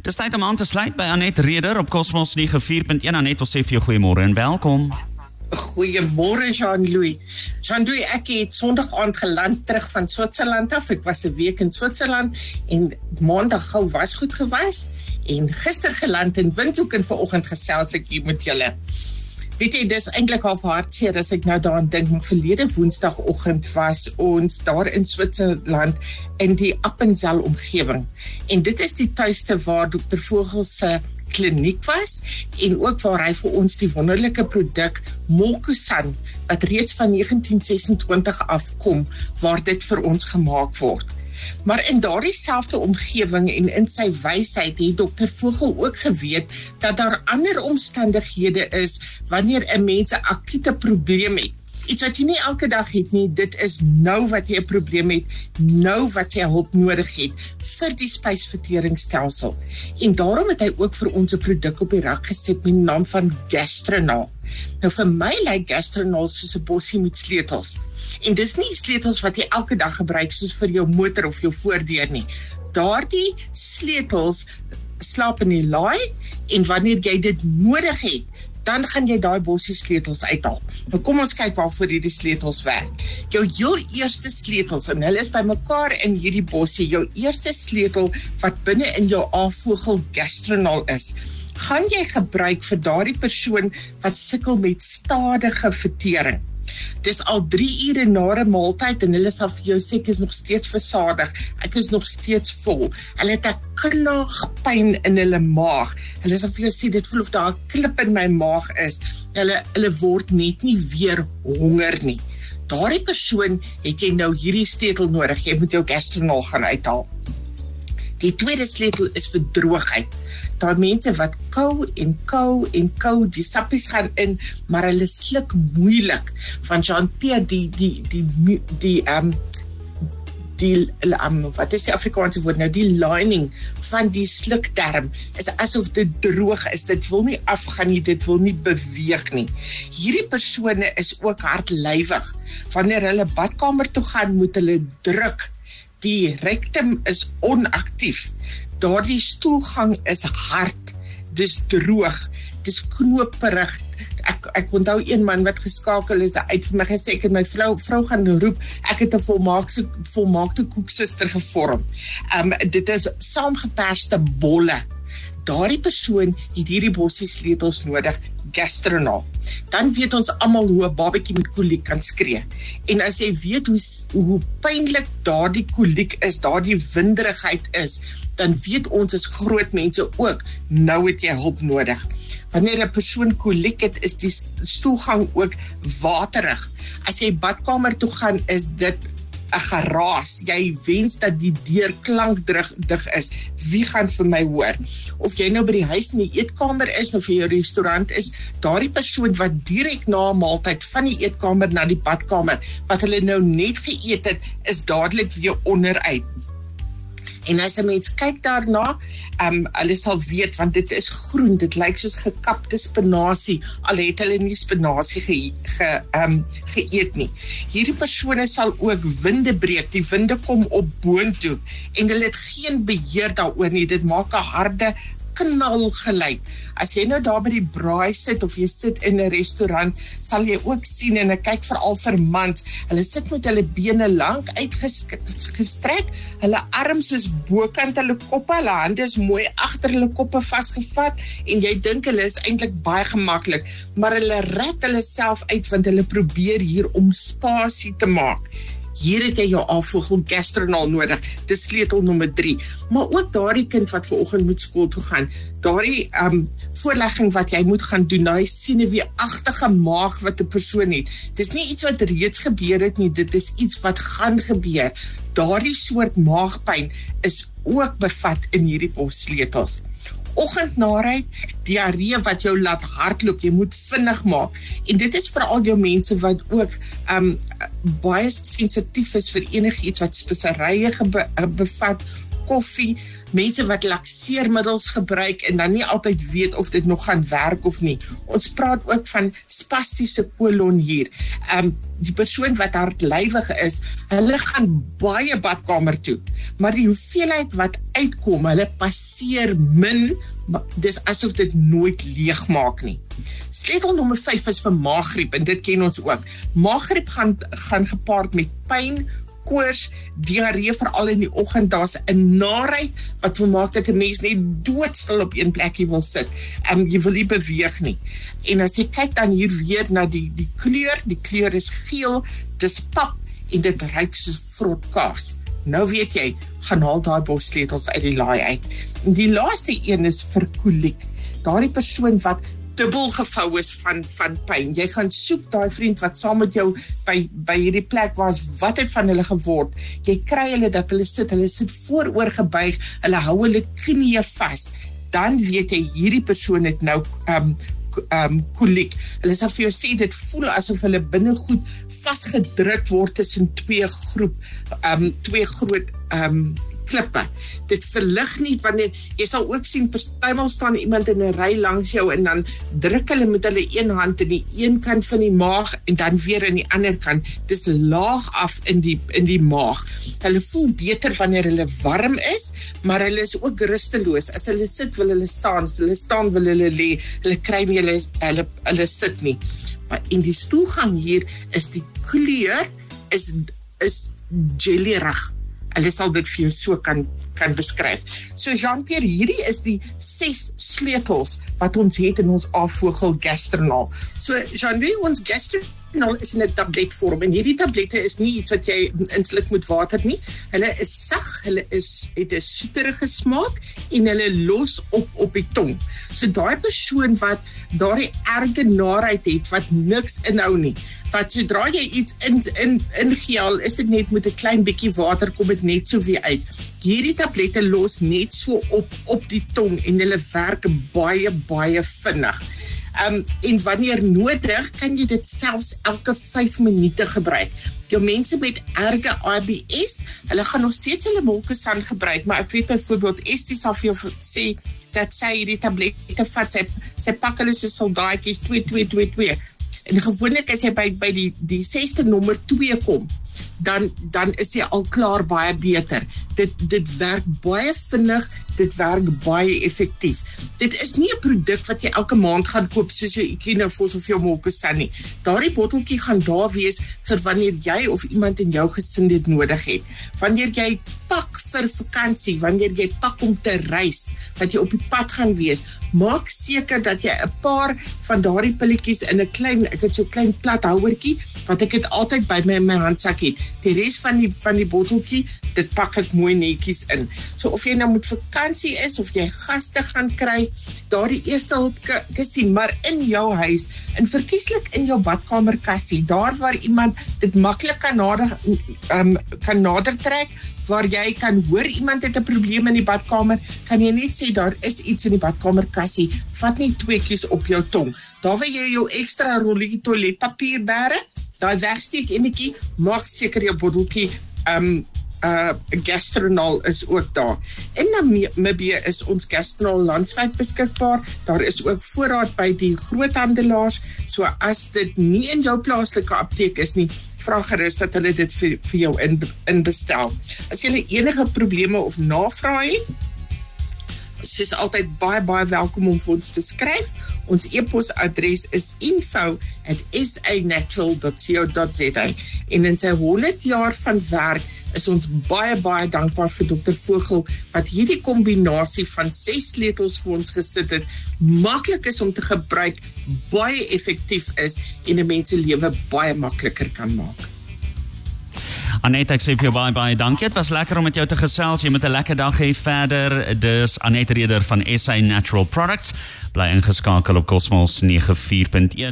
Dis tyd om aan te sluit by Anet Reder op Cosmos 94.1 Anet, ons sê vir jou goeiemôre en welkom. Goeiemôre Jean-Louis. Jean-Louis, ek het Sondag aand geland terug van Switserland af. Ek was 'n week in Switserland en Maandag gou was goed gewas en gister geland in Windhoek en vanoggend gesels ek hier met julle. Weet jy, dis eintlik half hartseer as ek nou daaraan dink, maar verlede Woensdagoggend was ons daar in Switserland in die Appenzell omgewing. En dit is die tuiste waar Dr. Vogel se kliniek was en ook waar hy vir ons die wonderlike produk Mokusan wat reeds van 1926 afkom waar dit vir ons gemaak word. Maar in daardie selfde omgewing en in sy wysheid het dokter Vogel ook geweet dat daar ander omstandighede is wanneer 'n mens 'n akute probleem het iets wat jy nie elke dag het nie, dit is nou wat jy 'n probleem het, nou wat jy hulp nodig het vir die spysverteringsstelsel. En daarom het hy ook vir ons 'n produk op die rak gesit met die naam van Gastronol. Nou vir my lyk Gastronol soos 'n bossie met sleutels. En dis nie sleutels wat jy elke dag gebruik soos vir jou motor of jou voordeur nie. Daardie sleutels slaap in die laai en wanneer jy dit nodig het, dan gaan jy daai bossie sleutels uithaal. Nou kom ons kyk waarvoor hierdie sleutels werk. Jou heel eerste sleutels en hulle is bymekaar in hierdie bossie. Jou eerste sleutel wat binne in jou afvogel gastronol is, gaan jy gebruik vir daardie persoon wat sukkel met stadige vertering. Dis al 3 ure na 'n maaltyd en hulle sal vir jou sê ek is nog steeds versadig. Ek is nog steeds vol. Hulle het 'n knaagpyn in hulle maag. Hulle sal vir jou sê dit voel of daar 'n klip in my maag is. Hulle hulle word net nie weer honger nie. Daardie persoon het jy nou hierdie sleutel nodig. Jy moet jou gastronol gaan uithaal. Die tweede sleutel is vir droogheid. Daar mense wat kou en kou en kou, die sappies gaan in, maar hulle sluk moeilik. Van Jean-Pierre die die die die ehm um, die um, wat is die Afrikaanse woord nou die lining van die slukdarm is asof dit droog is dit wil nie afgaan nie dit wil nie beweeg nie hierdie persone is ook hardlywig wanneer hulle badkamer toe gaan moet hulle druk die rektum is onaktief. Daardie stoelgang is hard. Dis droog. Dis knoperig. Ek ek onthou een man wat geskakel is uit vir my gesê ek het my vrou vrou gaan roep. Ek het 'n volmaakte volmaakte koeksuster gevorm. Um dit is saamgeperste bolle. Daardie persoon het hierdie bossie sleutels nodig gastronol. Dan weet ons almal hoe 'n babatjie met koliek kan skree. En as jy weet hoe hoe pynlik daardie koliek is, daardie winderigheid is, dan weet ons as groot mense ook nou het jy hulp nodig. Wanneer 'n persoon koliek het, is die stoelgang ook waterig. As jy badkamer toe gaan, is dit geraas. Jy wens dat die deur klankdruk dig is. Wie gaan vir my hoor? Of jy nou by die huis in die eetkamer is of jy by 'n restaurant is, daardie persoon wat direk na 'n maaltyd van die eetkamer na die badkamer wat hulle nou net geëet het, is dadelik weer onderuit. En as 'n mens kyk daarna, ehm um, hulle sal weet want dit is groen, dit lyk soos gekapte spinasie al het hulle nie spinasie ge ge ehm um, geëet nie. Hierdie persone sal ook winde breek, die winde kom op boontoe en hulle het geen beheer daaroor nie. Dit maak 'n harde knal geluid. As jy nou daar by die braai sit of jy sit in 'n restaurant, sal jy ook sien en ek kyk veral vir mans, hulle sit met hulle bene lank uitgestrek, hulle arms is bokant hulle koppe, hulle hande is mooi agter hulle koppe vasgevat en jy dink hulle is eintlik baie gemaklik, maar hulle rek hulle self uit want hulle probeer hier om spasie te maak. Hier het jy jou afvogel gastronol nodig. Dis sleutel nommer 3. Maar ook daardie kind wat ver oggend moet skool toe gaan, daardie ehm um, voorlegging wat jy moet gaan doen, daai senuweeagtige maag wat 'n persoon het. Dis nie iets wat reeds gebeur het nie, dit is iets wat gaan gebeur. Daardie soort maagpyn is ook bevat in hierdie possleutels oggendnaarheid, diarree wat jou laat hardloop, jy moet vinnig maak. En dit is vir al jou mense wat ook um baie sensitief is vir enigiets wat speserye be bevat, koffie, mense wat lakseermiddels gebruik en dan nie altyd weet of dit nog gaan werk of nie. Ons praat ook van spastiese kolon hier. Ehm um, die persoon wat hartlywig is, hulle gaan baie badkamer toe, maar die hoeveelheid wat uitkom, hulle passeer min, dis asof dit nooit leeg maak nie. Sleutel nommer 5 is vir maaggriep en dit ken ons ook. Maaggriep gaan gaan gepaard met pyn, koors, diarree veral in die oggend, daar's 'n narheid wat vermaak dat 'n mens net doodstil op een plekkie wil sit. Ehm um, jy wil nie beweeg nie. En as jy kyk dan hier weer na die die kleur, die kleur is geel, dis pap en dit ruik soos vrot kaas. Nou weet jy, gaan haal daai bossleutels uit die laai uit. En die laaste een is vir koliek. Daardie persoon wat dubbel gevou is van van pyn. Jy gaan soek daai vriend wat saam met jou by by hierdie plek was. Wat het van hulle geword? Jy kry hulle dat hulle sit, hulle sit vooroor gebuig, hulle hou hulle knieë vas. Dan weet jy hierdie persoon het nou ehm um, ehm um, koliek. Hulle sê vir jou sê dit voel asof hulle binne goed vasgedruk word tussen twee groep ehm um, twee groot ehm um, klippe. Dit verlig nie wanneer jy sal ook sien partymal staan iemand in 'n ry langs jou en dan druk hulle met hulle een hand in die een kant van die maag en dan weer in die ander kant. Dis laag af in die in die maag. Hulle voel beter wanneer hulle warm is, maar hulle is ook rusteloos. As hulle sit wil hulle staan, as hulle staan wil hulle lê. Hulle kry nie hulle hulle hulle sit nie. Maar in die stoelgang hier is die kleur is is jellyrig hulle sal dit vir jou so kan kan beskryf. So Jean-Pierre, hierdie is die ses sleutels wat ons het in ons afvogel gastronol. So Jean-Louis, ons gastronol is in 'n tabletvorm en hierdie tablette is nie iets wat jy insluk met water nie. Hulle is sag, hulle is het 'n soeterige smaak en hulle los op op die tong. So daai persoon wat daardie erge naarheid het wat niks inhou nie wat sodra jy iets in in ingeel, is dit net met 'n klein bietjie water kom dit net so weer uit. Hierdie tablette los net so op op die tong en hulle werk baie baie vinnig. Um en wanneer nodig, kan jy dit selfs elke 5 minute gebruik. Jou mense met erge IBS, hulle gaan nog steeds hulle molkesan gebruik, maar ek weet byvoorbeeld Estie sal vir jou sê dat sy hierdie tablette vat, sy sy pak hulle so soldaatjies 2222 En gewoonlik as jy by by die die 6ste nommer 2 kom, dan dan is jy al klaar baie beter. Dit dit werk baie vinnig, dit werk baie effektief. Dit is nie 'n produk wat jy elke maand gaan koop soos jy Ekinofos of jou Mokusan nie. Daardie botteltjie gaan daar wees vir wanneer jy of iemand in jou gesin dit nodig het. Wanneer jy pak vir vakansie, wanneer jy pak om te reis, dat jy op die pad gaan wees, maak seker dat jy 'n paar van daardie pilletjies in 'n klein, ek het so klein plat houertjie wat ek dit altyd by my in my handsak het. Die res van die van die botteltjie, dit pak ek mooi netjies in. So of jy nou moet vakansie is of jy gaste gaan kry, daardie eerste hulp kussie maar in jou huis, in verkieslik in jou badkamer kassie, daar waar iemand dit maklik kan nader um, kan nader trek waar jy kan hoor iemand het 'n probleem in die badkamer, kan jy net sê daar is iets in die badkamer kassie. Vat net tweeetjies op jou tong. Daar waar jy jou ekstra rolletjie toiletpapier bære, daai wegsteek enetjie, maak seker jou botteltjie um uh gastronol is ook daar. In Namibië is ons gastronol landwyd beskikbaar. Daar is ook voorraad by die groothandelaars. So as dit nie in jou plaaslike apteek is nie, vra gerus dat hulle dit vir, vir jou in in bestel. As jy enige probleme of navrae het, soos altyd baie baie welkom om vir ons te skryf. Ons e-posadres is info@sanatural.co.za. En in sy 100 jaar van werk is ons baie baie dankbaar vir dokter Vogel wat hierdie kombinasie van ses sleutels vir ons gesit het. Maklik is om te gebruik, baie effektief is en 'n mens se lewe baie makliker kan maak. Anet, ek sê vir jou baie baie dankie. Dit was lekker om met jou te gesels. Jy moet 'n lekker dag hê verder. Dis Anet Reder van SA Natural Products. Bly ingeskakel op Cosmos 94.1.